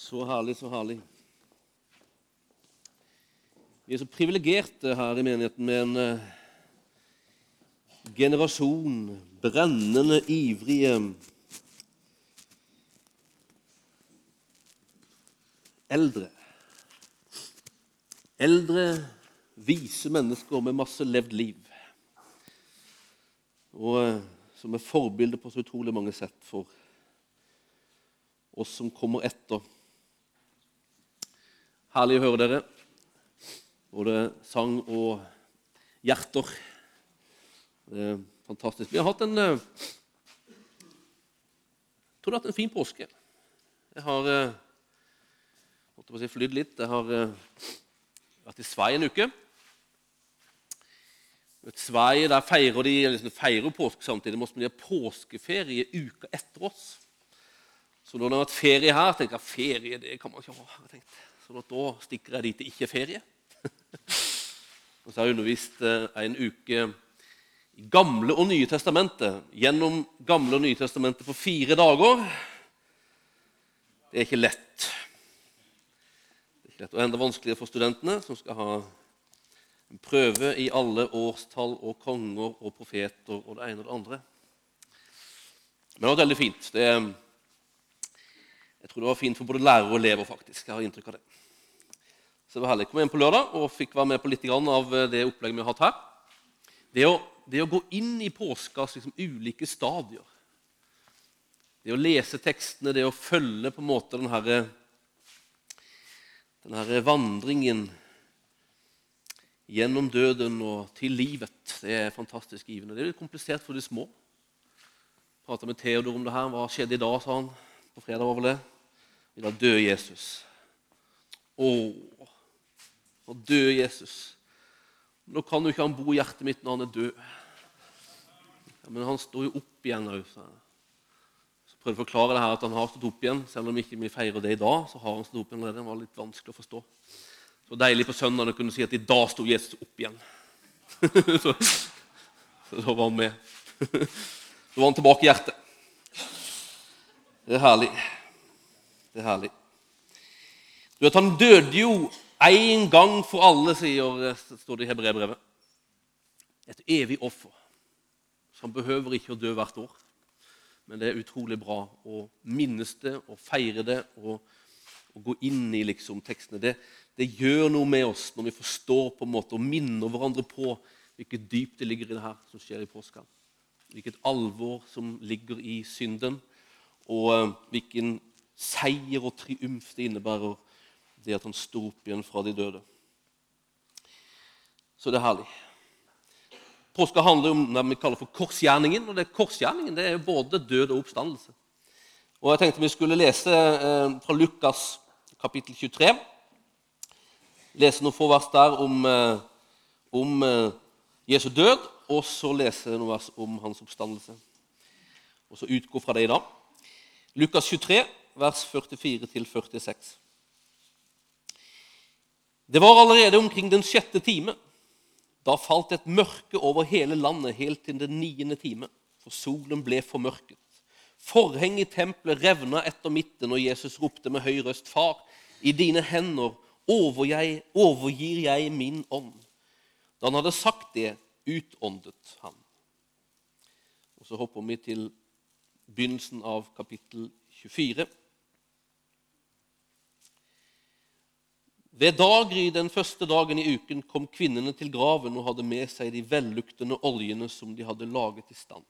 Så herlig, så herlig. Vi er så privilegerte her i menigheten med en eh, generasjon brennende, ivrige eldre. Eldre, vise mennesker med masse levd liv. Og eh, som er forbilder på så utrolig mange sett for oss som kommer etter. Herlig å høre dere. Både sang og hjerter. Det er fantastisk. Vi har hatt en eh, jeg tror det hatt en fin påske. Jeg har eh, holdt på å si, flydd litt. Jeg har eh, vært i Sverige en uke. I Sverige der feirer de liksom, feirer påske samtidig, men de påskeferie uka etter oss. Så når det har vært ferie her, tenker jeg ferie det kan man ikke ha. Jeg tenkte. Så da stikker jeg dit det ikke er ferie. og så har jeg undervist eh, en uke i Gamle og Nye testamentet. Gjennom Gamle og Nye testamentet på fire dager. Det er ikke lett. Det er ikke lett, Og enda vanskeligere for studentene, som skal ha en prøve i alle årstall og konger og profeter og det ene og det andre. Men det var veldig fint. Det, jeg tror det var fint for både lærere og elever. faktisk. Jeg har inntrykk av det. Så det var herlig. Jeg kom hjem på lørdag og fikk være med på litt av det opplegget vi har hatt her. Det å, det å gå inn i påskas liksom, ulike stadier, det å lese tekstene, det å følge på en måte denne, denne vandringen gjennom døden og til livet. Det er fantastisk givende. Det er litt komplisert for de små. Jeg prata med Theodor om det her. Hva skjedde i dag, sa han. På fredag vel det. I dag døde Jesus. Å, nå døde Jesus. Nå kan jo ikke han bo i hjertet mitt når han er død. Ja, men han står jo opp igjen òg. Så prøvde å forklare det her at han har stått opp igjen. Selv om ikke vi feirer det i dag, så har han stått opp igjen allerede. Det var litt vanskelig å forstå. Så deilig på søndag å kunne si at i dag sto Jesus opp igjen. så, så da var han med. Så var han tilbake i hjertet. Det er herlig. Det er herlig. Du vet, Han døde jo én gang for alle, sier, står det i hebreerbrevet. Et evig offer. Han behøver ikke å dø hvert år. Men det er utrolig bra å minnes det og feire det og, og gå inn i liksom, tekstene. Det, det gjør noe med oss når vi forstår på en måte og minner hverandre på hvilket dyp det ligger i det her som skjer i påska. Hvilket alvor som ligger i synden, og uh, hvilken seier og triumf det innebærer det at han sto opp igjen fra de døde. Så det er herlig. Påska handler om det vi kaller for korsgjerningen. og det er Korsgjerningen det er både død og oppstandelse. Og Jeg tenkte vi skulle lese uh, fra Lukas kapittel 23 lese noen få vers der om, eh, om eh, Jesu død, og så lese noen vers om hans oppstandelse. Og så utgå fra det i dag. Lukas 23, vers 44-46. Det var allerede omkring den sjette time. Da falt et mørke over hele landet helt til den niende time, for solen ble formørket. Forhenget i tempelet revna etter midten, og Jesus ropte med høy røst, Far, i dine hender overgir jeg min ånd. Da han hadde sagt det, utåndet han. Og Så hopper vi til begynnelsen av kapittel 24. Ved daggry den første dagen i uken kom kvinnene til graven og hadde med seg de velluktende oljene som de hadde laget i stand.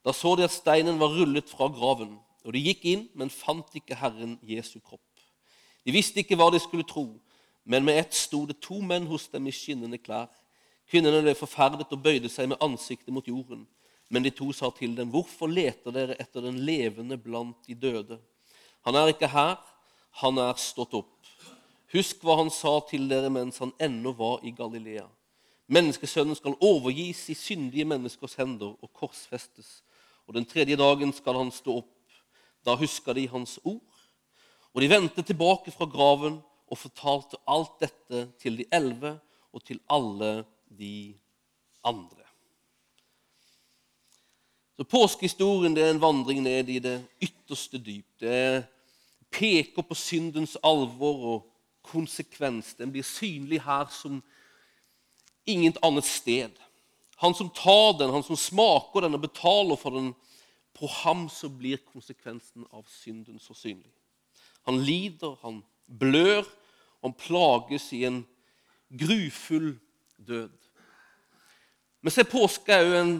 Da så de at steinen var rullet fra graven, og de gikk inn, men fant ikke Herren Jesu kropp. De visste ikke hva de skulle tro, men med ett sto det to menn hos dem i skinnende klær. Kvinnene ble forferdet og bøyde seg med ansiktet mot jorden. Men de to sa til dem, 'Hvorfor leter dere etter den levende blant de døde?' 'Han er ikke her, han er stått opp.' 'Husk hva han sa til dere mens han ennå var i Galilea.' 'Menneskesønnen skal overgis i syndige menneskers hender og korsfestes.' 'Og den tredje dagen skal han stå opp.' Da huska de hans ord og de vendte tilbake fra graven og fortalte alt dette til de elleve og til alle de andre. Så Påskehistorien er en vandring ned i det ytterste dyp. Det er peker på syndens alvor og konsekvens. Den blir synlig her som ingen annet sted. Han som tar den, han som smaker den og betaler for den, på ham så blir konsekvensen av synden så synlig. Han lider, han blør, han plages i en grufull død. Men se, påske er jo en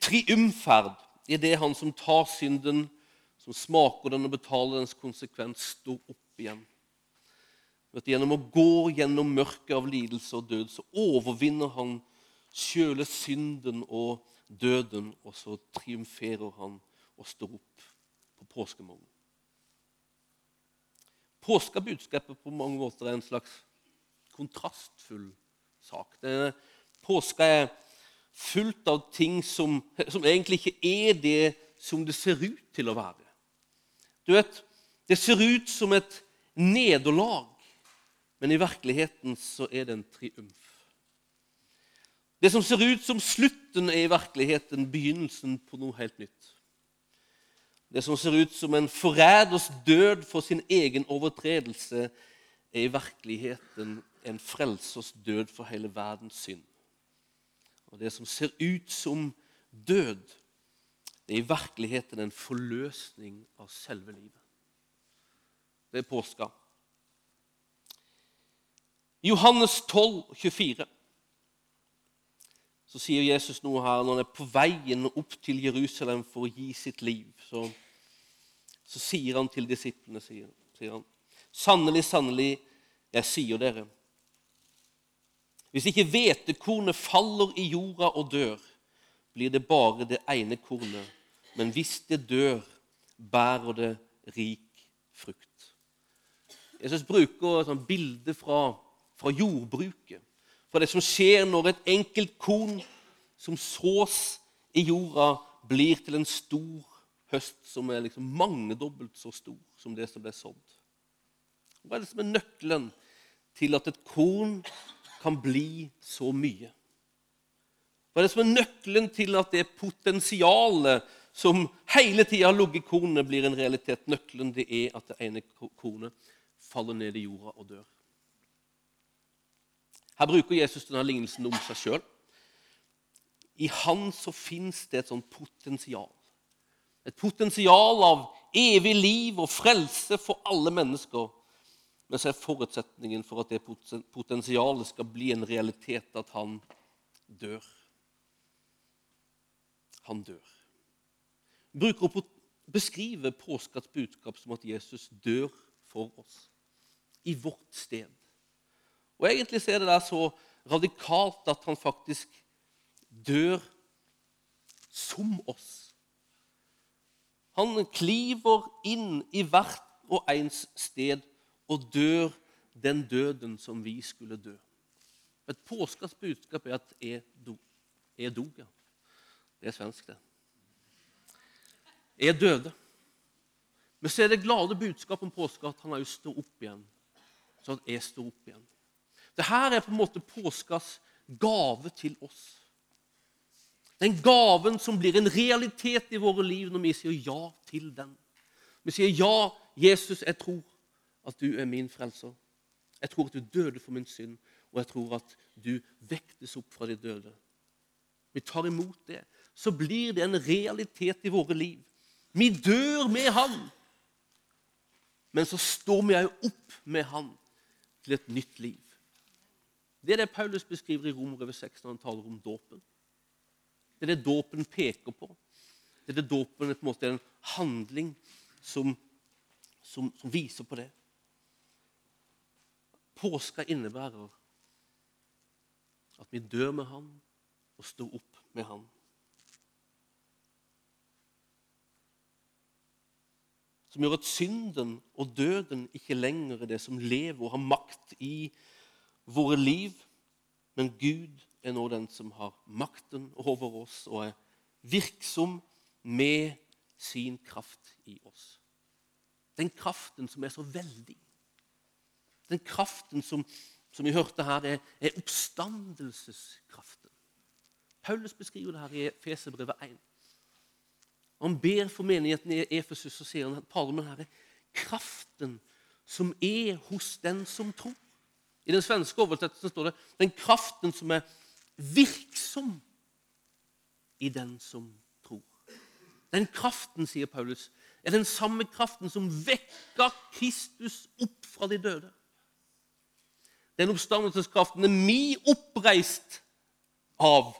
triumferd i det han som tar synden, som smaker den og betaler dens konsekvens, står opp igjen. At gjennom å gå gjennom mørket av lidelse og død, så overvinner han sjøle synden og døden, og så triumferer han og står opp på påskemorgen. Påskebudskapet på mange måter er en slags kontrastfull sak. Det, påska er fullt av ting som, som, egentlig ikke er det som det ser ut til å være. Du vet, Det ser ut som et nederlag, men i virkeligheten så er det en triumf. Det som ser ut som slutten, er i virkeligheten begynnelsen på noe helt nytt. Det som ser ut som en forræders død for sin egen overtredelse, er i virkeligheten en frelsers død for hele verdens synd. Og det som ser ut som død, er i virkeligheten en forløsning av selve livet. Det er påska. I Johannes 12, 24 så sier Jesus noe her når han er på veien opp til Jerusalem for å gi sitt liv. Så, så sier han til disiplene sier, sier han, Sannelig, sannelig, jeg sier dere Hvis ikke hvetekornet faller i jorda og dør, blir det bare det ene kornet. Men hvis det dør, bærer det rik frukt. Jesus bruker et sånt bilde fra, fra jordbruket fra det som skjer når et enkelt korn som sås i jorda, blir til en stor høst som er liksom mangedobbelt så stor som det som ble sådd. Hva er det som er nøkkelen til at et korn kan bli så mye? Hva er det som er nøkkelen til at det potensialet som hele tida har ligget i kornet, blir en realitet? Nøkkelen det er at det ene kornet faller ned i jorda og dør. Her bruker Jesus denne lignelsen om seg sjøl. I han så fins det et sånt potensial. Et potensial av evig liv og frelse for alle mennesker. Men så er forutsetningen for at det potensialet skal bli en realitet, at han dør. Han dør. Bruker å beskrive påskas budskap som at Jesus dør for oss. I vårt sted. Og Egentlig er det der så radikalt at han faktisk dør som oss. Han kliver inn i hvert og ens sted og dør den døden som vi skulle dø. Et påskas budskap er at jeg dog. Jeg dog, ja. Det er svensk, det. Jeg døde. Men så er det glade budskapet om påske at han òg står opp igjen. Så at jeg står opp igjen. Dette er på en måte påskas gave til oss. Den gaven som blir en realitet i våre liv når vi sier ja til den. Vi sier ja, Jesus, jeg tror at du er min frelser. Jeg tror at du døde for min synd, og jeg tror at du vektes opp fra de døde. Vi tar imot det. Så blir det en realitet i våre liv. Vi dør med Han. Men så står vi òg opp med Han til et nytt liv. Det er det Paulus beskriver i Romerbrevet 6 når han taler om dåpen. Det er det dåpen peker på. Det er det dåpen på en måte er en handling som, som, som viser på det. Påska innebærer at vi dør med Han og står opp med Han. Som gjør at synden og døden ikke lenger er det som lever og har makt i våre liv, men Gud er nå den som har makten over oss og er virksom med sin kraft i oss. Den kraften som er så veldig. Den kraften som, som vi hørte her, er, er oppstandelseskraften. Paulus beskriver det her i Feserbrevet 1. Han ber for menigheten i Efesus og sier at taler er kraften som er hos den som tror. I den svenske oversettelsen står det 'den kraften som er virksom i den som tror'. Den kraften, sier Paulus, er den samme kraften som vekka Kristus opp fra de døde. Den oppstandelseskraften er mi oppreist av,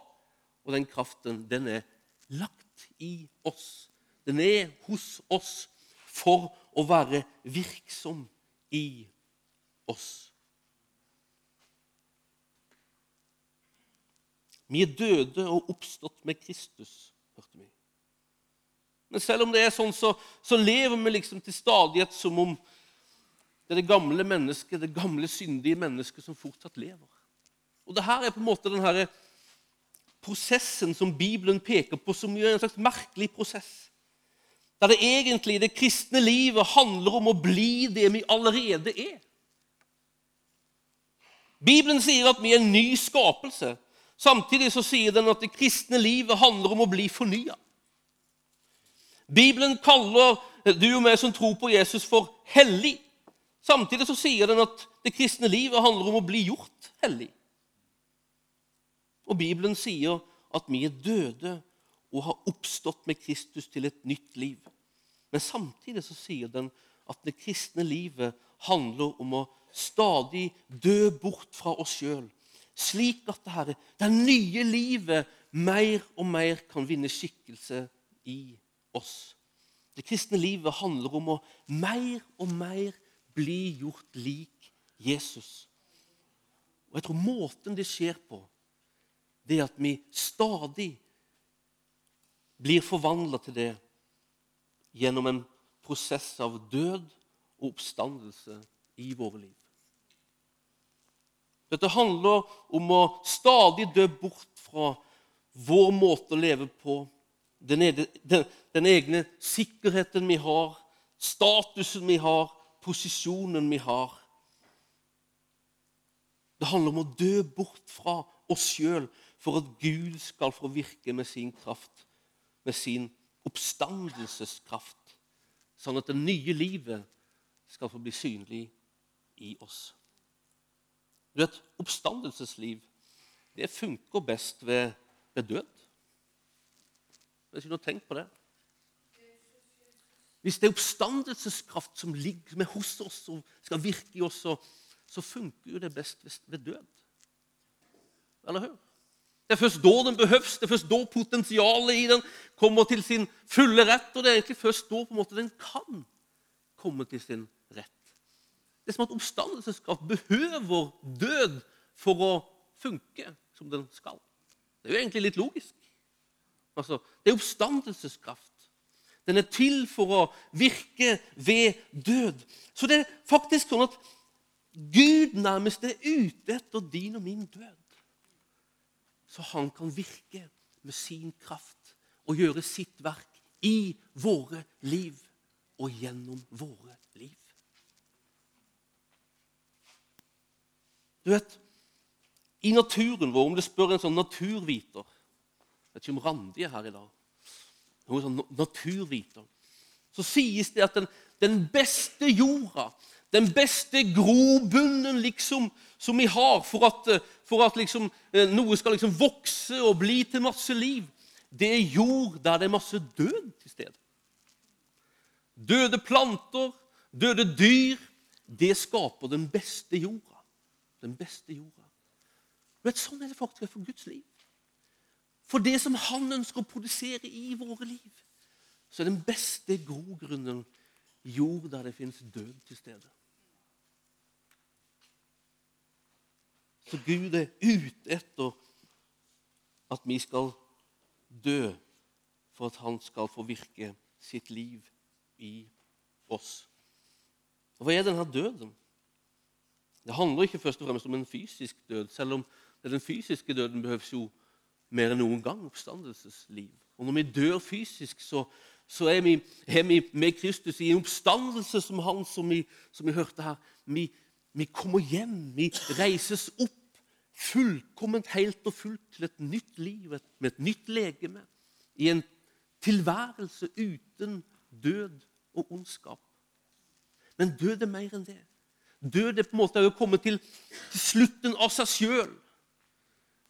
og den kraften den er lagt i oss. Den er hos oss for å være virksom i oss. Vi er døde og oppstått med Kristus, hørte vi. Men selv om det er sånn, så, så lever vi liksom til stadighet som om det er det gamle mennesket, det gamle, syndige mennesket som fortsatt lever. Og det her er på en måte den her prosessen som Bibelen peker på, som er en slags merkelig prosess. Der det egentlig det kristne livet handler om å bli det vi allerede er. Bibelen sier at vi er en ny skapelse. Samtidig så sier den at det kristne livet handler om å bli fornya. Bibelen kaller du og meg som tror på Jesus, for hellig. Samtidig så sier den at det kristne livet handler om å bli gjort hellig. Og Bibelen sier at vi er døde og har oppstått med Kristus til et nytt liv. Men samtidig så sier den at det kristne livet handler om å stadig dø bort fra oss sjøl, slik at det, her, det nye livet mer og mer kan vinne skikkelse i oss. Det kristne livet handler om å mer og mer bli gjort lik Jesus. Og jeg tror måten det skjer på, det er at vi stadig blir forvandla til det gjennom en prosess av død og oppstandelse i våre liv. Dette handler om å stadig dø bort fra vår måte å leve på, den, den, den egne sikkerheten vi har, statusen vi har, posisjonen vi har. Det handler om å dø bort fra oss sjøl for at Gud skal få virke med sin kraft, med sin oppstandelseskraft, sånn at det nye livet skal få bli synlig i oss. Du vet, Oppstandelsesliv det funker best ved, ved død. Hvis du har tenkt på det. Hvis det er oppstandelseskraft som ligger med hos oss og skal virke i oss, så, så funker jo det best ved død. Eller hør? Det er først da den behøves, det er først da potensialet i den kommer til sin fulle rett. Og det er egentlig først da på en måte den kan komme til sin rett. Det er som at oppstandelseskraft behøver død for å funke som den skal. Det er jo egentlig litt logisk. Altså, det er oppstandelseskraft. Den er til for å virke ved død. Så det er faktisk sånn at Gud nærmest er ute etter din og min død så han kan virke med sin kraft og gjøre sitt verk i våre liv og gjennom våre liv. Du vet, I naturen vår, om du spør en sånn naturviter Jeg vet ikke om Randi er her i dag. Noen sånn naturviter. Så sies det at den, den beste jorda den beste grobunnen liksom, som vi har for at, eh, for at liksom, eh, noe skal liksom vokse og bli til masse liv, det er jord der det er masse død til stede. Døde planter, døde dyr, det skaper den beste jorda. Den beste jorda. Du Vet, sånn er det faktisk for Guds liv. For det som Han ønsker å produsere i våre liv, så er den beste grogrunnen jord der det finnes død til stede. Så Gud er ute etter at vi skal dø for at han skal få virke sitt liv i oss. Og Hva er denne døden? Det handler ikke først og fremst om en fysisk død, selv om den fysiske døden behøves jo mer enn noen gang oppstandelsesliv. Og Når vi dør fysisk, så, så er, vi, er, vi, med Kristus i en oppstandelse som han, som vi, som vi hørte her. Vi, vi kommer hjem, vi reises opp fullkomment, helt og fullt til et nytt liv med et nytt legeme. I en tilværelse uten død og ondskap. Men død er mer enn det. Død er på en måte å komme til, til slutten av seg sjøl.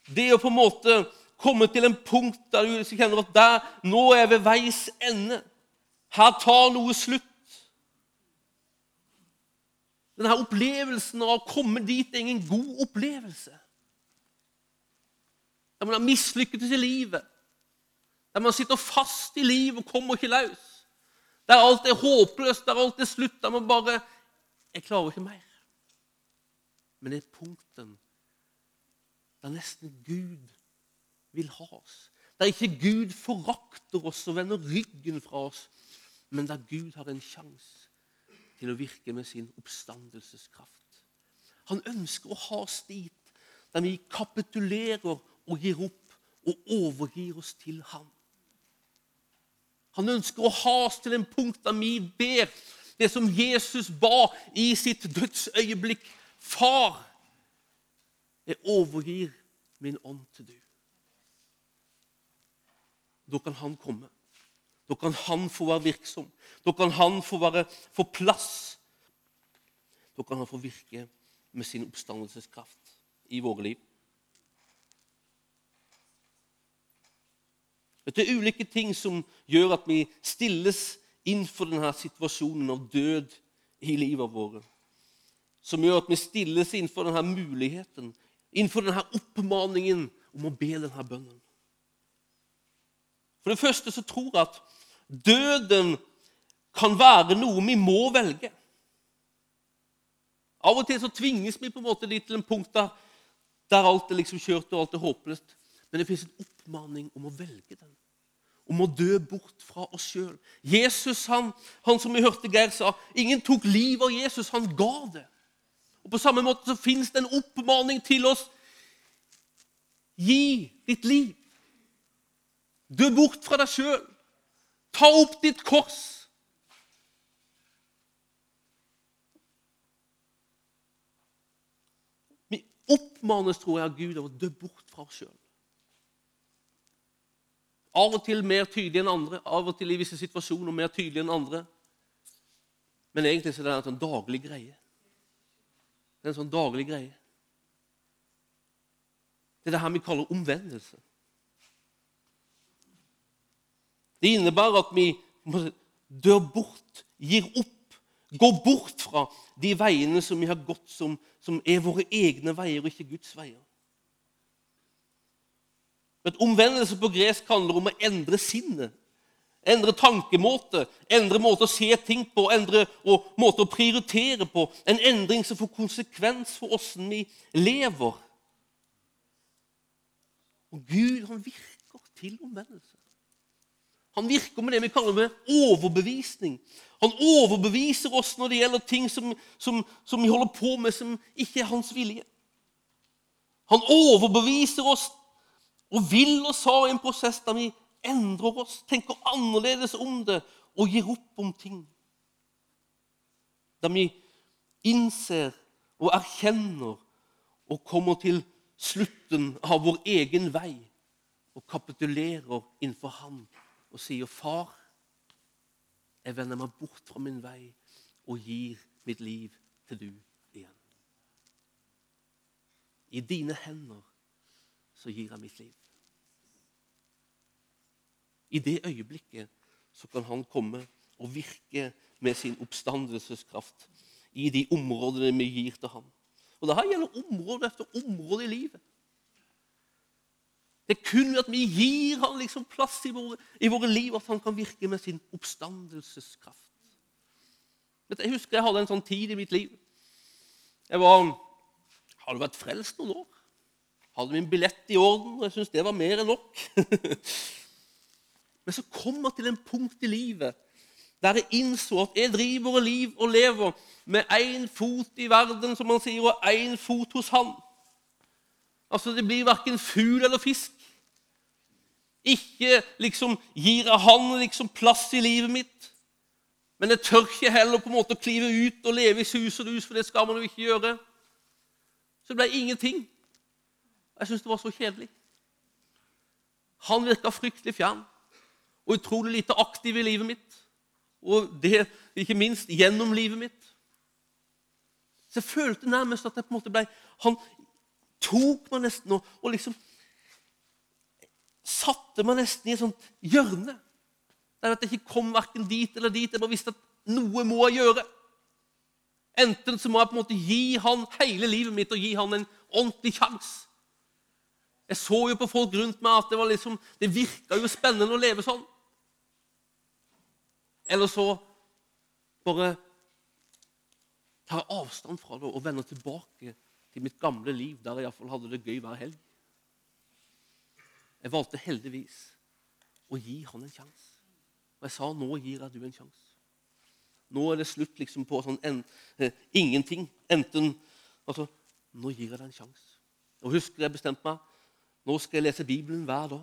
Det å på en måte komme til en punkt der du kjenner at der, nå er jeg ved veis ende. Her tar noe slutt. Denne opplevelsen av å komme dit er ingen god opplevelse. Der man har mislykket i livet. Der man sitter fast i livet og kommer ikke løs. Der alt er håpløst, der alt er slutt. Der man bare Jeg klarer ikke mer. Men det er punkten der nesten Gud vil ha oss. Der ikke Gud forakter oss og vender ryggen fra oss, men der Gud har en sjanse til å virke med sin oppstandelseskraft. Han ønsker å ha oss dit der vi kapitulerer og gir opp og overgir oss til ham. Han ønsker å ha oss til en punkt der vi ber det som Jesus ba i sitt dødsøyeblikk. Far, jeg overgir min ånd til du. Da kan han komme. Da kan han få være virksom. Da kan han få, være, få plass. Da kan han få virke med sin oppstandelseskraft i våre liv. Det er ulike ting som gjør at vi stilles innenfor denne situasjonen av død i livet vårt. Som gjør at vi stilles innenfor denne muligheten, innenfor denne oppmaningen om å be denne bønnen. For det første så tror jeg at døden kan være noe vi må velge. Av og til så tvinges vi på en måte litt til en punkt der, der alt er liksom kjørt og alt er håpløst. Men det fins en oppmaning om å velge den. Om å dø bort fra oss sjøl. Jesus, han, han, som vi hørte Geir sa, ingen tok livet av Jesus, han ga det. Og På samme måte så fins det en oppmaning til oss. Gi ditt liv. Dø bort fra deg sjøl. Ta opp ditt kors. Vi oppmanes, tror jeg, av Gud av å dø bort fra oss sjøl. Av og til mer tydelig enn andre, av og til i visse situasjoner mer tydelig enn andre. Men egentlig så er det en sånn daglig greie. Det er en sånn daglig greie. Det er det her vi kaller omvendelse. Det innebærer at vi dør bort, gir opp, går bort fra de veiene som vi har gått, som, som er våre egne veier og ikke Guds veier. Men omvendelse på gresk handler om å endre sinnet. Endre tankemåte, endre måte å se ting på, endre måte å prioritere på. En endring som får konsekvens for åssen vi lever. Og Gud han virker til omvendelse. Han virker med det vi kaller med overbevisning. Han overbeviser oss når det gjelder ting som, som, som vi holder på med som ikke er hans vilje. Han overbeviser oss og vil oss ha en prosess der vi endrer oss, tenker annerledes om det og gir opp om ting. Der vi innser og erkjenner og kommer til slutten av vår egen vei og kapitulerer innenfor Han og sier, 'Far, jeg vender meg bort fra min vei og gir mitt liv til du igjen.' I dine hender så gir jeg mitt liv. I det øyeblikket så kan han komme og virke med sin oppstandelseskraft i de områdene vi gir til ham. Og Dette gjelder område etter område i livet. Det er kun ved at vi gir ham liksom plass i våre, i våre, liv, at han kan virke med sin oppstandelseskraft. Jeg husker jeg hadde en sånn tid i mitt liv. Jeg var, hadde vært frelst noen år. Hadde min billett i orden, og jeg syntes det var mer enn nok. Men så kom jeg til en punkt i livet der jeg innså at jeg driver liv og lever med én fot i verden, som man sier, og én fot hos Han. Altså, Det blir verken fugl eller fisk. Ikke liksom gir jeg Han liksom plass i livet mitt. Men jeg tør ikke heller på en måte å klive ut og leve i sus og dus, for det skal man jo ikke gjøre. Så det ble ingenting. Jeg syntes det var så kjedelig. Han virka fryktelig fjern og utrolig lite aktiv i livet mitt. Og det ikke minst gjennom livet mitt. Så jeg følte nærmest at jeg på en måte ble Han tok meg nesten og, og liksom satte meg nesten i et sånt hjørne. Der at jeg ikke kom verken dit eller dit. Jeg bare visste at noe må jeg gjøre. Enten så må jeg på en måte gi han hele livet mitt og gi han en ordentlig sjanse. Jeg så jo på folk rundt meg at det, var liksom, det virka jo spennende å leve sånn. Eller så bare tar jeg avstand fra det og vender tilbake til mitt gamle liv, der jeg iallfall hadde det gøy hver helg. Jeg valgte heldigvis å gi han en sjanse. Og jeg sa nå gir jeg du en sjanse. Nå er det slutt liksom på sånn en, eh, ingenting. Enten altså, Nå gir jeg deg en sjanse. Og husker jeg bestemte meg nå skal jeg lese Bibelen hver dag.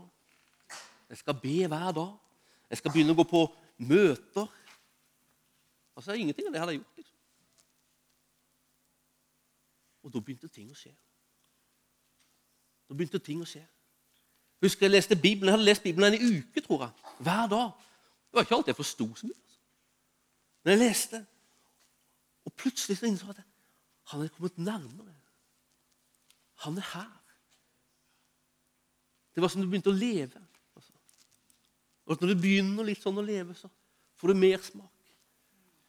Jeg skal be hver dag. Jeg skal begynne å gå på møter. Altså, Ingenting av det hadde jeg gjort. liksom. Og da begynte ting å skje. Da begynte ting å skje. Husker jeg leste Bibelen, jeg hadde lest Bibelen en uke, tror jeg. Hver dag. Det var ikke alt jeg forsto så mye. Altså. Men jeg leste, og plutselig så innså jeg at han er kommet nærmere. Han er her. Det var som du begynte å leve. Og Når du begynner litt sånn å leve, så får du mer smak.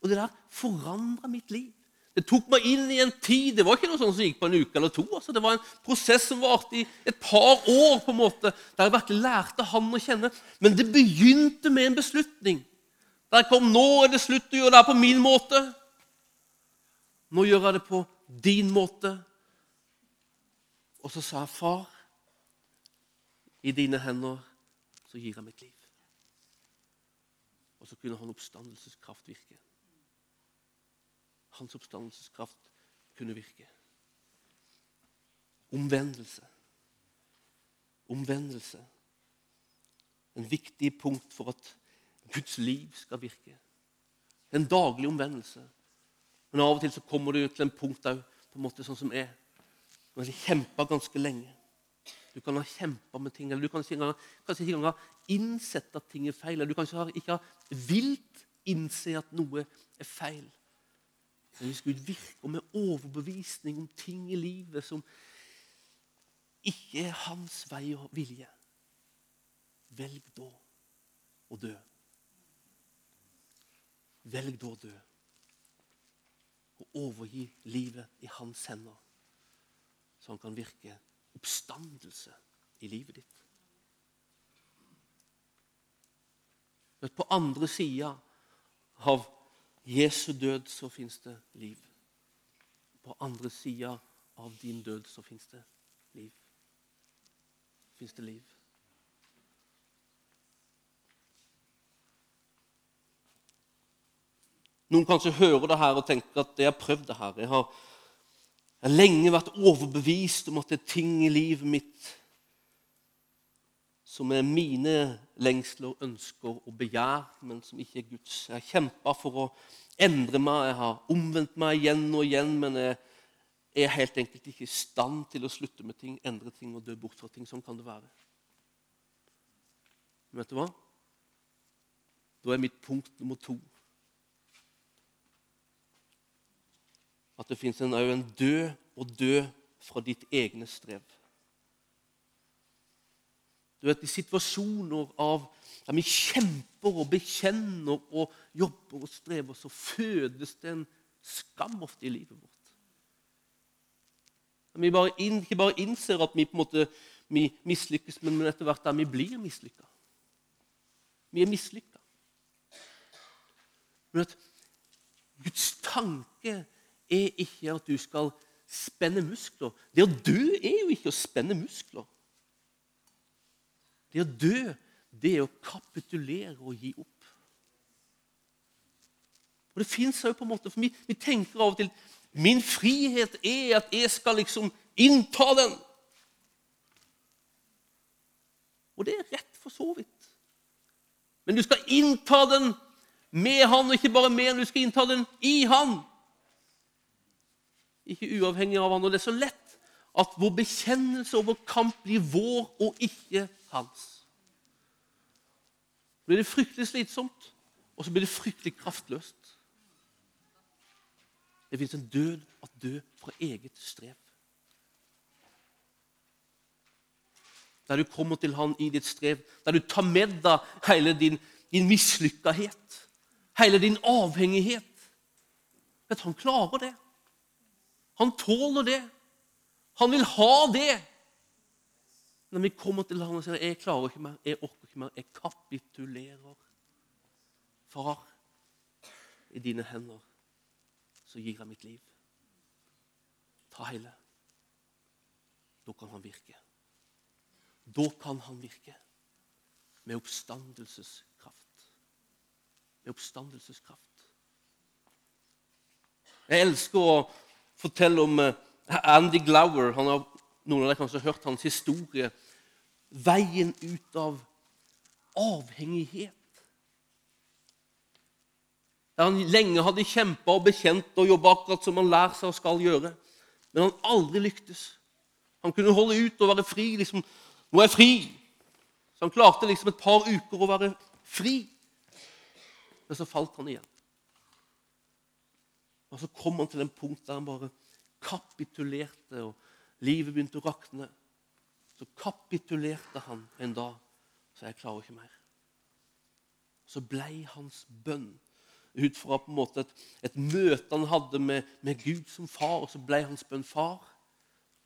Og det der forandra mitt liv. Det tok meg inn i en tid Det var ikke noe sånn som gikk på en uke eller to. Altså. Det var en prosess som varte i et par år, på en måte, der jeg virkelig lærte han å kjenne. Men det begynte med en beslutning. Der kom nå er det slutt å gjøre det her på min måte. Nå gjør jeg det på din måte. Og så sa jeg, far, i dine hender så gir jeg mitt liv. Så kunne han oppstandelseskraft virke. Hans oppstandelseskraft kunne virke. Omvendelse. Omvendelse. En viktig punkt for at Guds liv skal virke. En daglig omvendelse. Men av og til så kommer du til en punkt der, på en måte sånn som er. Du har kjempa ganske lenge. Du kan ha kjempa med ting, eller du kan ikke engang, ha innsett at ting er feil. Eller du kanskje ikke ha vilt innse at noe er feil. Men hvis Gud virker med overbevisning om ting i livet som ikke er hans vei og vilje, velg da å dø. Velg da å dø. Og overgi livet i hans hender, så han kan virke oppstandelse i livet ditt. Men på andre sida av Jesu død så fins det liv. På andre sida av din død så fins det liv. Fins det liv. Noen kanskje hører det her og tenker at jeg har prøvd det her. Jeg har jeg har lenge vært overbevist om at det er ting i livet mitt som er mine lengsler, ønsker og begjær, men som ikke er Guds. Jeg har kjempa for å endre meg, jeg har omvendt meg igjen og igjen, men jeg er helt enkelt ikke i stand til å slutte med ting, endre ting og dø bort fra ting. Sånn kan det være. Vet du hva? Da er mitt punkt nummer to at det fins en, en død og dø fra ditt egne strev. Du vet, I situasjoner av der vi kjemper og bekjenner og jobber og strever, så fødes det en skam ofte i livet vårt. Vi bare inn, ikke bare innser at vi på en måte mislykkes, men etter hvert der vi blir mislykka. Vi er mislykka. Guds tanke er ikke at du skal spenne muskler. Det å dø er jo ikke å spenne muskler. Det å dø, det er å kapitulere og gi opp. Og det fins òg på en måte, for vi, vi, tenker av og til Min frihet er at jeg skal liksom innta den. Og det er rett for så vidt. Men du skal innta den med Han, og ikke bare med Han, du skal innta den i Han ikke uavhengig av han. Og det er så lett at vår bekjennelse og vår kamp blir vår og ikke hans. Så blir det fryktelig slitsomt, og så blir det fryktelig kraftløst. Det fins en død at dø fra eget strev. Der du kommer til Han i ditt strev, der du tar med deg hele din, din mislykkahet, hele din avhengighet. Vet, han klarer det. Han tåler det. Han vil ha det. Når vi kommer til ham og sier 'Jeg klarer ikke mer, jeg orker ikke mer', jeg kapitulerer. Far, i dine hender så gir jeg mitt liv. Ta hele. Da kan han virke. Da kan han virke med oppstandelseskraft. Med oppstandelseskraft. Jeg elsker å fortelle om eh, Andy Glower. Han har, noen av dere kanskje har hørt hans historie. Veien ut av avhengighet. Der han lenge hadde kjempa og bekjent og jobba akkurat som han lærer seg og skal gjøre. Men han aldri lyktes. Han kunne holde ut og være fri. liksom, Nå er jeg fri. Så han klarte liksom et par uker å være fri. Men så falt han igjen. Og så kom han til en punkt der han bare kapitulerte, og livet begynte å rakne. Så kapitulerte han en dag. Så jeg klarer ikke mer. Så blei hans bønn ut fra på en måte et, et møte han hadde med, med, Gud som far, og så ble hans bønn far.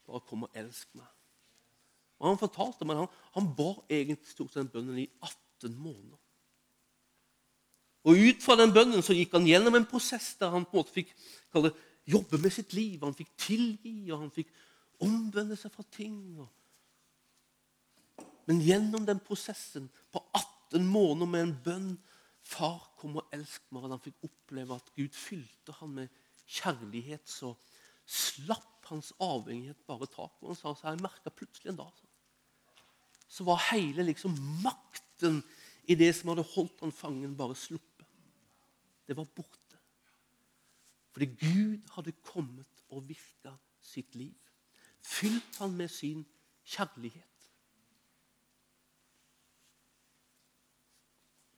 Bare kom og elsk meg. Og Han fortalte meg, han, han bar egentlig stort sett den bønnen i 18 måneder. Og Ut fra den bønnen så gikk han gjennom en prosess der han på en måte fikk det, jobbe med sitt liv. Han fikk tilgi, og han fikk omvende seg fra ting. Men gjennom den prosessen på 18 måneder med en bønn Far, kom og elsk meg. Og han fikk oppleve at Gud fylte han med kjærlighet, så slapp hans avhengighet bare taket. Og han sa så jeg merka plutselig en dag så var hele liksom makten i det som hadde holdt han fangen, bare sluppet. Det var borte. Fordi Gud hadde kommet og virka sitt liv. Fylt han med sin kjærlighet.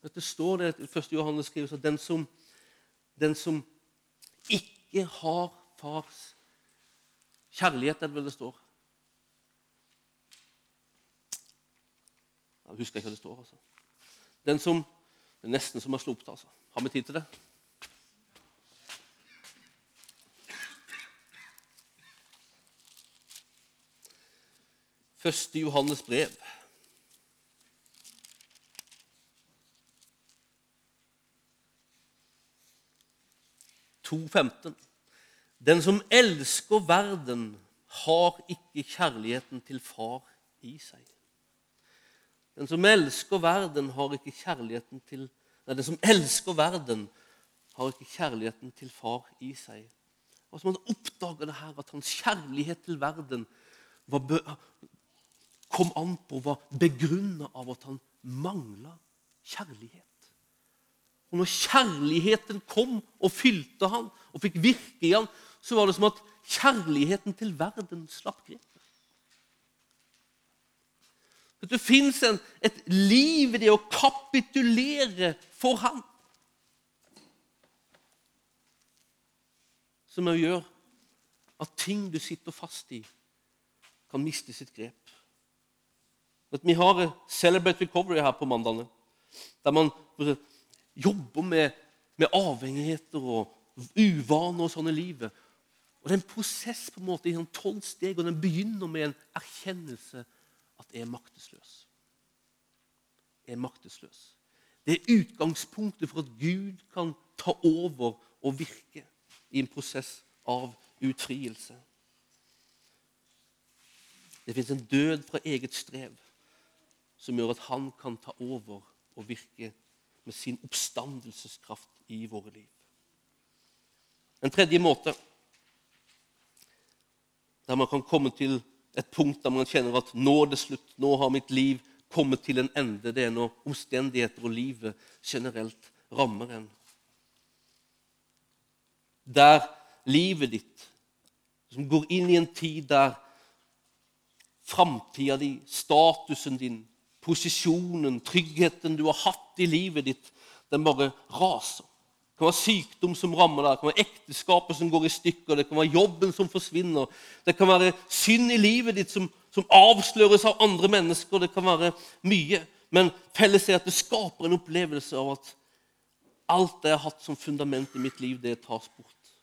Det står det i 1. Johannes skrives at den som, den som ikke har fars kjærlighet, er det vel det står. Jeg husker ikke hva det står. altså. Den som, Det er nesten som har slått altså. Har vi tid til det? Første Johannes brev. 2,15. Den som elsker verden, har ikke kjærligheten til far i seg. Den som elsker verden, har ikke kjærligheten til Nei, den som elsker verden, har ikke kjærligheten til far i seg. Og så man oppdager det her, at hans kjærlighet til verden var, kom an på, var begrunna av at han mangla kjærlighet. Og når kjærligheten kom og fylte han og fikk virke i han, så var det som at kjærligheten til verden slapp grepet. Det fins et liv i det å kapitulere for ham. Som gjør at ting du sitter fast i, kan miste sitt grep. Vi har Celebrate Recovery her på mandagene. Der man jobber med, med avhengigheter og uvaner og sånn i livet. Og Det er en prosess på en måte i sånn tolv steg, og den begynner med en erkjennelse at jeg er maktesløs. Jeg er maktesløs. Det er utgangspunktet for at Gud kan ta over og virke i en prosess av utfrielse. Det fins en død fra eget strev som gjør at han kan ta over og virke med sin oppstandelseskraft i våre liv. En tredje måte der man kan komme til et punkt der man kjenner at nå er det slutt, nå har mitt liv kommet til en ende. Det er når omstendigheter og livet generelt rammer en. Der livet ditt som går inn i en tid der framtida di, statusen din, posisjonen, tryggheten du har hatt i livet ditt, den bare raser. Det kan være sykdom som rammer deg, det kan være ekteskapet som går i stykker, det kan være jobben som forsvinner, det kan være synd i livet ditt som, som avsløres av andre mennesker. Det kan være mye. Men felles er at det skaper en opplevelse av at alt det jeg har hatt som fundament i mitt liv, det tas bort.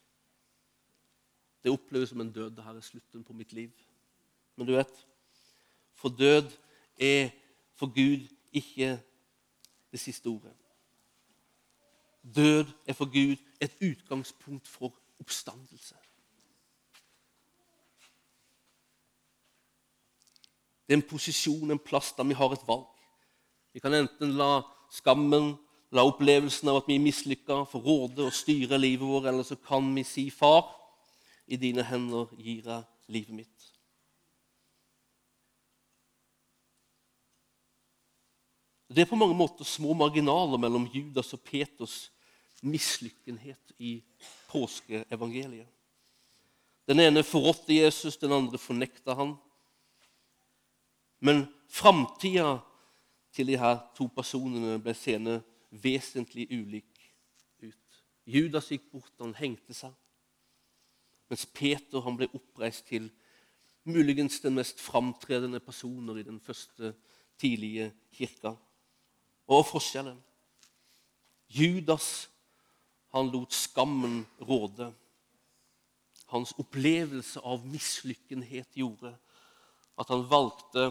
Det oppleves som en død. Dette er slutten på mitt liv. Men du vet, for død er for Gud ikke det siste ordet. Død er for Gud et utgangspunkt for oppstandelse. Det er en posisjon, en plass der vi har et valg. Vi kan enten la skammen, la opplevelsen av at vi er mislykka, få råde og styre livet vårt, eller så kan vi si, 'Far, i dine hender gir jeg livet mitt'. Det er på mange måter små marginaler mellom Judas og Peters mislykkenhet i påskeevangeliet. Den ene forrådte Jesus, den andre fornekta han. Men framtida til de her to personene ble seende vesentlig ulik ut. Judas gikk bort, han hengte seg. Mens Peter han ble oppreist til muligens den mest framtredende personer i den første tidlige kirka. Og forskjellen Judas han lot skammen råde. Hans opplevelse av mislykkenhet gjorde at han valgte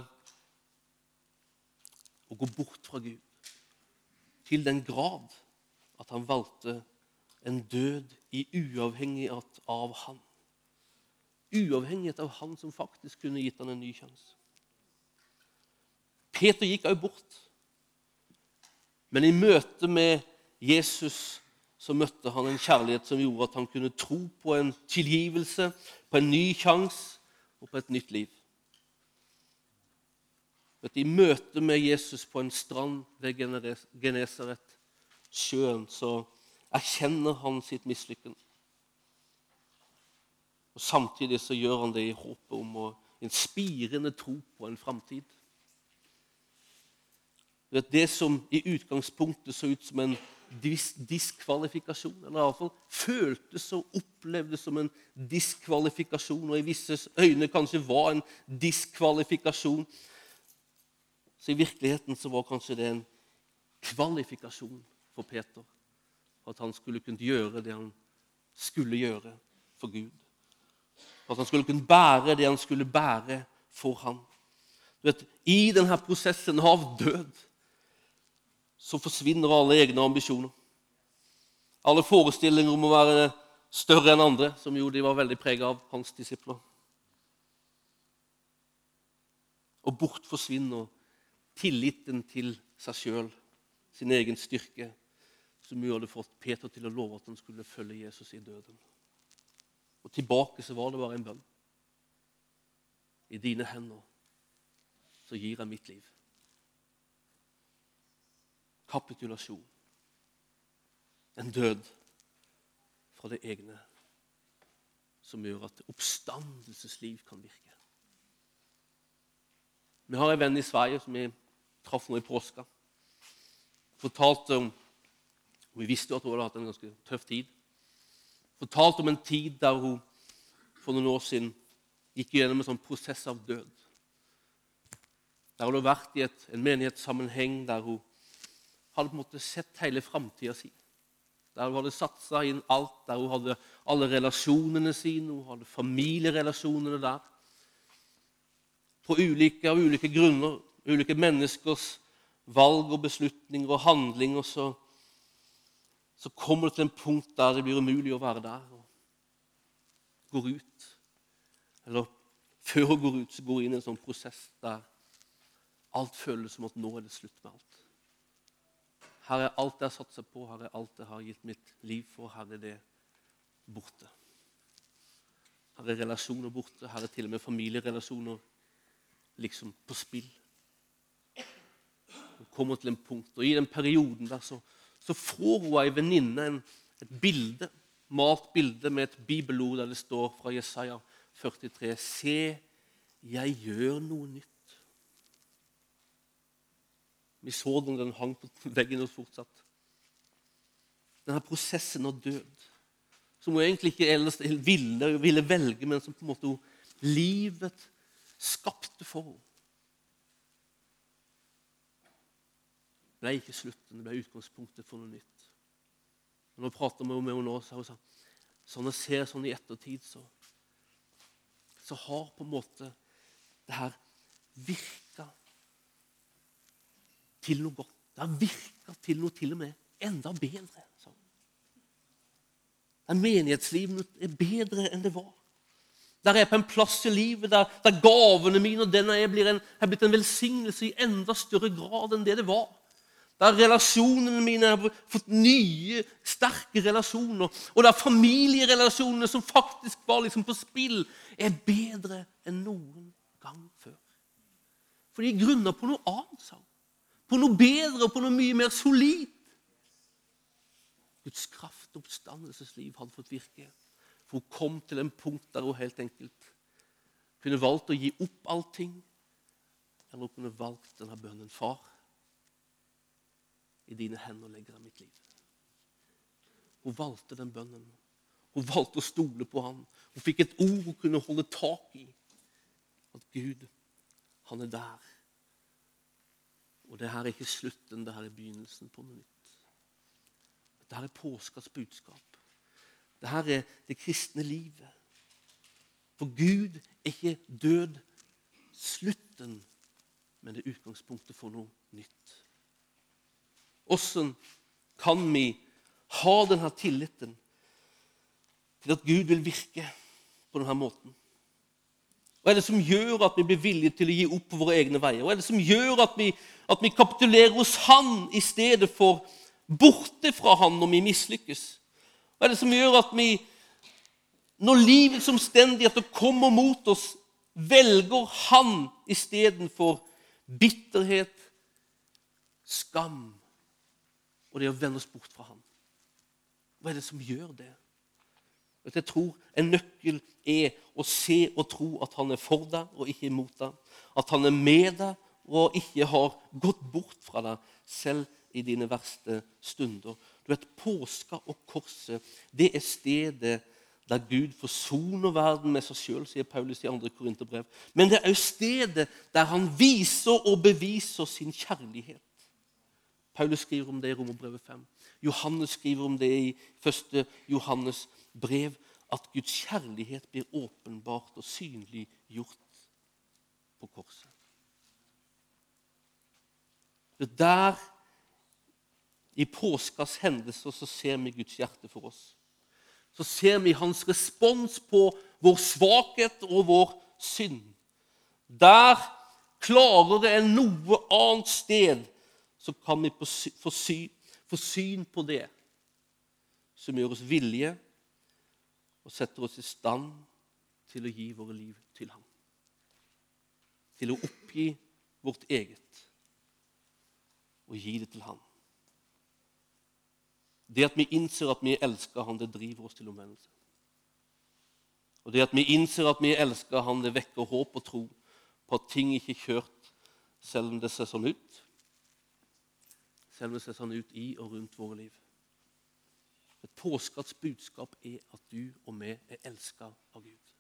å gå bort fra Gud. Til den grad at han valgte en død i uavhengighet av han. Uavhengighet av han som faktisk kunne gitt han en ny sjanse. Peter gikk også bort. Men i møte med Jesus så møtte han en kjærlighet som gjorde at han kunne tro på en tilgivelse, på en ny sjanse og på et nytt liv. I møte med Jesus på en strand ved Genesaret, sjøen, så erkjenner han sitt mislykken. Og Samtidig så gjør han det i håpet om å en spirende tro på en framtid. Det som i utgangspunktet så ut som en diskvalifikasjon. Eller iallfall føltes og opplevdes som en diskvalifikasjon, og i visse øyne kanskje var en diskvalifikasjon. Så i virkeligheten så var kanskje det en kvalifikasjon for Peter. At han skulle kunne gjøre det han skulle gjøre for Gud. At han skulle kunne bære det han skulle bære for ham. Vet, I denne prosessen av død så forsvinner alle egne ambisjoner. Alle forestillinger om å være større enn andre, som jo de var veldig preget av, hans disipler. Og bort forsvinner tilliten til seg sjøl, sin egen styrke, som jo hadde fått Peter til å love at han skulle følge Jesus i døden. Og tilbake så var det bare en bønn. I dine hender så gir jeg mitt liv kapitulasjon. En død fra det egne som gjør at oppstandelsesliv kan virke. Vi har en venn i Sverige som vi traff nå i påska. Fortalte om og Vi visste jo at hun hadde hatt en ganske tøff tid. Fortalte om en tid der hun for noen år siden gikk gjennom en sånn prosess av død. Der hun hadde vært i et, en menighetssammenheng der hun hadde på en måte sett hele framtida si. Der hun hadde satsa inn alt, der hun hadde alle relasjonene sine, hun hadde familierelasjonene der. På ulike, av ulike grunner, ulike menneskers valg og beslutninger og handlinger, så, så kommer det til en punkt der det blir umulig å være der. og Går ut. Eller før hun går ut, så går hun inn i en sånn prosess der alt føles som at nå er det slutt med alt. Her er alt jeg har satsa på, her er alt jeg har gitt mitt liv for. Her er det borte. Her er relasjoner borte. Her er til og med familierelasjoner liksom på spill. Hun kommer til en punkt, og I den perioden der så, så får hun ei venninne et bilde, malt bilde med et bibelord der det står fra Jesaja 43.: Se, jeg gjør noe nytt. Vi så den, den hang på veggen hos fortsatt. denne prosessen av død. Som hun egentlig ikke ellers ville, ville velge, men som på en måte livet skapte for henne. Ble ikke slutten, det ble utgangspunktet for noe nytt. Og når jeg prater med henne nå, så har hun sagt sånn jeg ser sånn i ettertid, så, så har på en måte det her virka til noe godt. Det har virka til noe til og med enda bedre. Der menighetslivet er bedre enn det var. Der jeg er på en plass i livet der, der gavene mine og den jeg blir en, er blitt en velsignelse i enda større grad enn det det var. Der relasjonene mine har fått nye, sterke relasjoner. Og der familierelasjonene som faktisk var liksom på spill, er bedre enn noen gang før. For de grunner på noe annet. sa På noe bedre og på noe mye mer solid. Guds kraft og oppstandelsesliv hadde fått virke. For hun kom til en punkt der hun helt enkelt kunne valgt å gi opp allting. Eller hun kunne valgt denne bønnen. Far, i dine hender legger jeg mitt liv. Hun valgte den bønnen. Hun valgte å stole på ham. Hun fikk et ord hun kunne holde tak i. At Gud, han er der. Og det her er ikke slutten, det her er begynnelsen på noe nytt. Dette er påskas budskap. her er det kristne livet. For Gud er ikke død slutten, men det er utgangspunktet for noe nytt. Hvordan kan vi ha denne tilliten til at Gud vil virke på denne måten? Hva er det som gjør at vi blir villige til å gi opp våre egne veier? Hva er det som gjør at vi, at vi kapitulerer hos Han i stedet for borte fra Han når vi mislykkes? Hva er det som gjør at vi, når livets omstendigheter kommer mot oss, velger Han istedenfor bitterhet, skam og det å vende oss bort fra Han? Hva er det som gjør det? Jeg tror En nøkkel er å se og tro at han er for deg og ikke imot deg. At han er med deg og ikke har gått bort fra deg, selv i dine verste stunder. Du vet, Påska og korset det er stedet der Gud forsoner verden med seg sjøl, sier Paulus i 2. Korinterbrev. Men det er òg stedet der han viser og beviser sin kjærlighet. Paulus skriver om det i Romerbrevet 5. Johannes skriver om det i 1. Johannes brev. At Guds kjærlighet blir åpenbart og synliggjort på korset. Det er der, i påskas hendelser, så ser vi Guds hjerte for oss. Så ser vi hans respons på vår svakhet og vår synd. Der klarere enn noe annet sted så kan vi få syn på det som gjør oss villige og setter oss i stand til å gi våre liv til ham. Til å oppgi vårt eget og gi det til ham. Det at vi innser at vi elsker ham, det driver oss til omvendelse. Og det at vi innser at vi elsker ham, det vekker håp og tro på at ting ikke er kjørt selv om det ser sånn ut selv om det ser sånn ut i og rundt våre liv. Et påskatts budskap er at du og vi er elska av Gud.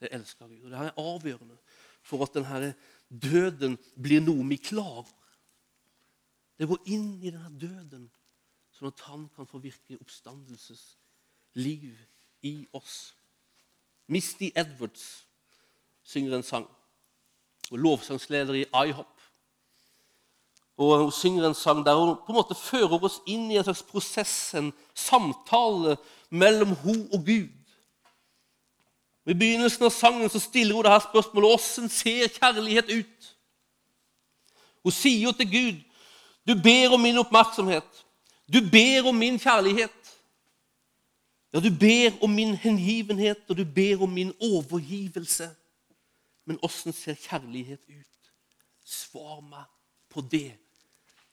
Det er elska av Gud. Og det her er avgjørende for at denne døden blir noe vi klarer. Det går inn i denne døden, sånn at han kan få virke oppstandelsesliv i oss. Misty Edwards synger en sang. Og lovsangsleder i IHOP og Hun synger en sang der hun på en måte fører oss inn i en slags prosess, en samtale mellom hun og Gud. I begynnelsen av sangen så stiller hun det her spørsmålet hvordan ser kjærlighet ut. Hun sier jo til Gud du ber om min oppmerksomhet. Du ber om min kjærlighet. Ja, du ber om min hengivenhet, og du ber om min overgivelse. Men åssen ser kjærlighet ut? Svar meg på det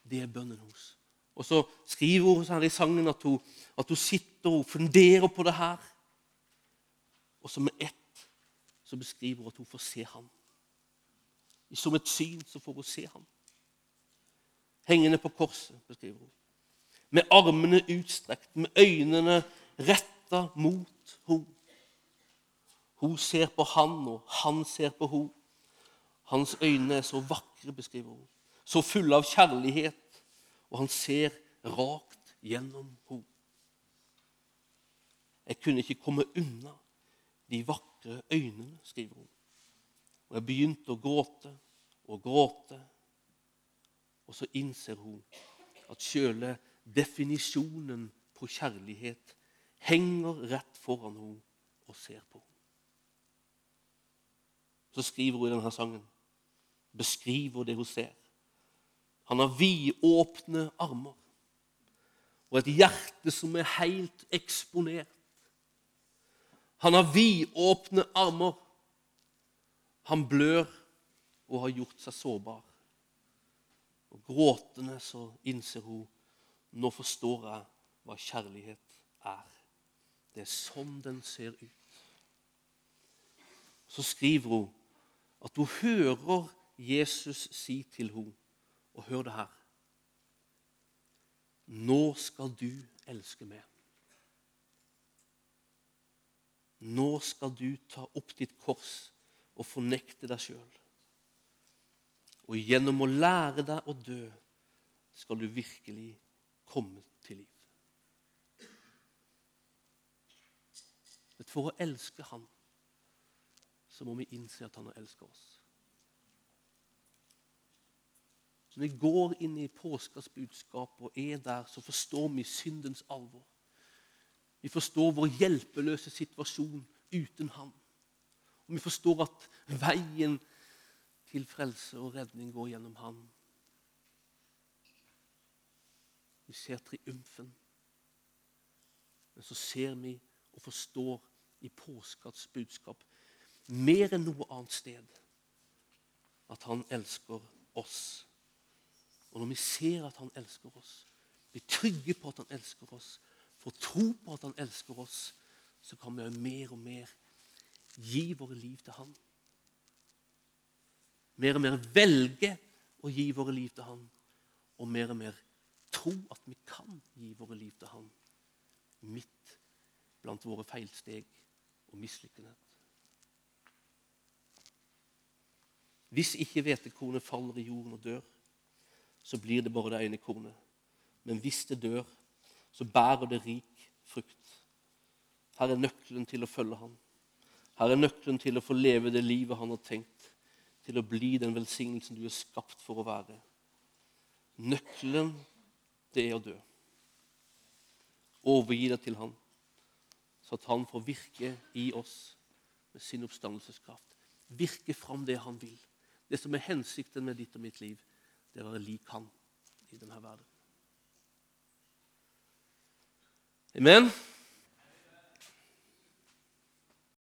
det er bønnen hennes. Og så skriver hun her i sangen at hun, at hun sitter og funderer på det her. Og så med ett så beskriver hun at hun får se ham. Som et syn så får hun se ham. Hengende på korset, beskriver hun. med armene utstrekt, med øynene retta mot henne. Hun ser på han, og han ser på henne. Hans øyne er så vakre, beskriver hun. Så fulle av kjærlighet, og han ser rakt gjennom henne. Jeg kunne ikke komme unna de vakre øynene, skriver hun. Og jeg begynte å gråte og gråte. Og så innser hun at sjøle definisjonen på kjærlighet henger rett foran henne og ser på henne. Så skriver hun i denne sangen, beskriver det hun ser. Han har vidåpne armer og et hjerte som er helt eksponert. Han har vidåpne armer. Han blør og har gjort seg sårbar. Og Gråtende så innser hun nå forstår jeg hva kjærlighet er. Det er sånn den ser ut. Så skriver hun at hun hører Jesus si til henne, og hør det her Nå skal du elske meg. Nå skal du ta opp ditt kors og fornekte deg sjøl. Og gjennom å lære deg å dø skal du virkelig komme til liv. For å elske Han så må vi innse at Han har elsket oss. Når vi går inn i påskas budskap og er der, så forstår vi syndens alvor. Vi forstår vår hjelpeløse situasjon uten Han. Og vi forstår at veien til frelse og redning går gjennom Han. Vi ser triumfen. Men så ser vi og forstår i påskas budskap mer enn noe annet sted at han elsker oss. Og når vi ser at han elsker oss, blir trygge på at han elsker oss, får tro på at han elsker oss, så kan vi mer og mer gi våre liv til han mer og mer velge å gi våre liv til Han, og mer og mer tro at vi kan gi våre liv til Han midt blant våre feilsteg og mislykkenhet. Hvis ikke hvetekornet faller i jorden og dør, så blir det bare det ene kornet. Men hvis det dør, så bærer det rik frukt. Her er nøkkelen til å følge ham. Her er nøkkelen til å få leve det livet han har tenkt til å bli den velsignelsen du er skapt for å være. Nøkkelen, det er å dø. Overgi deg til Han, så at Han får virke i oss med sin oppstandelseskraft. Virke fram det Han vil. Det som er hensikten med ditt og mitt liv, det er å være lik Han i denne verden. Amen.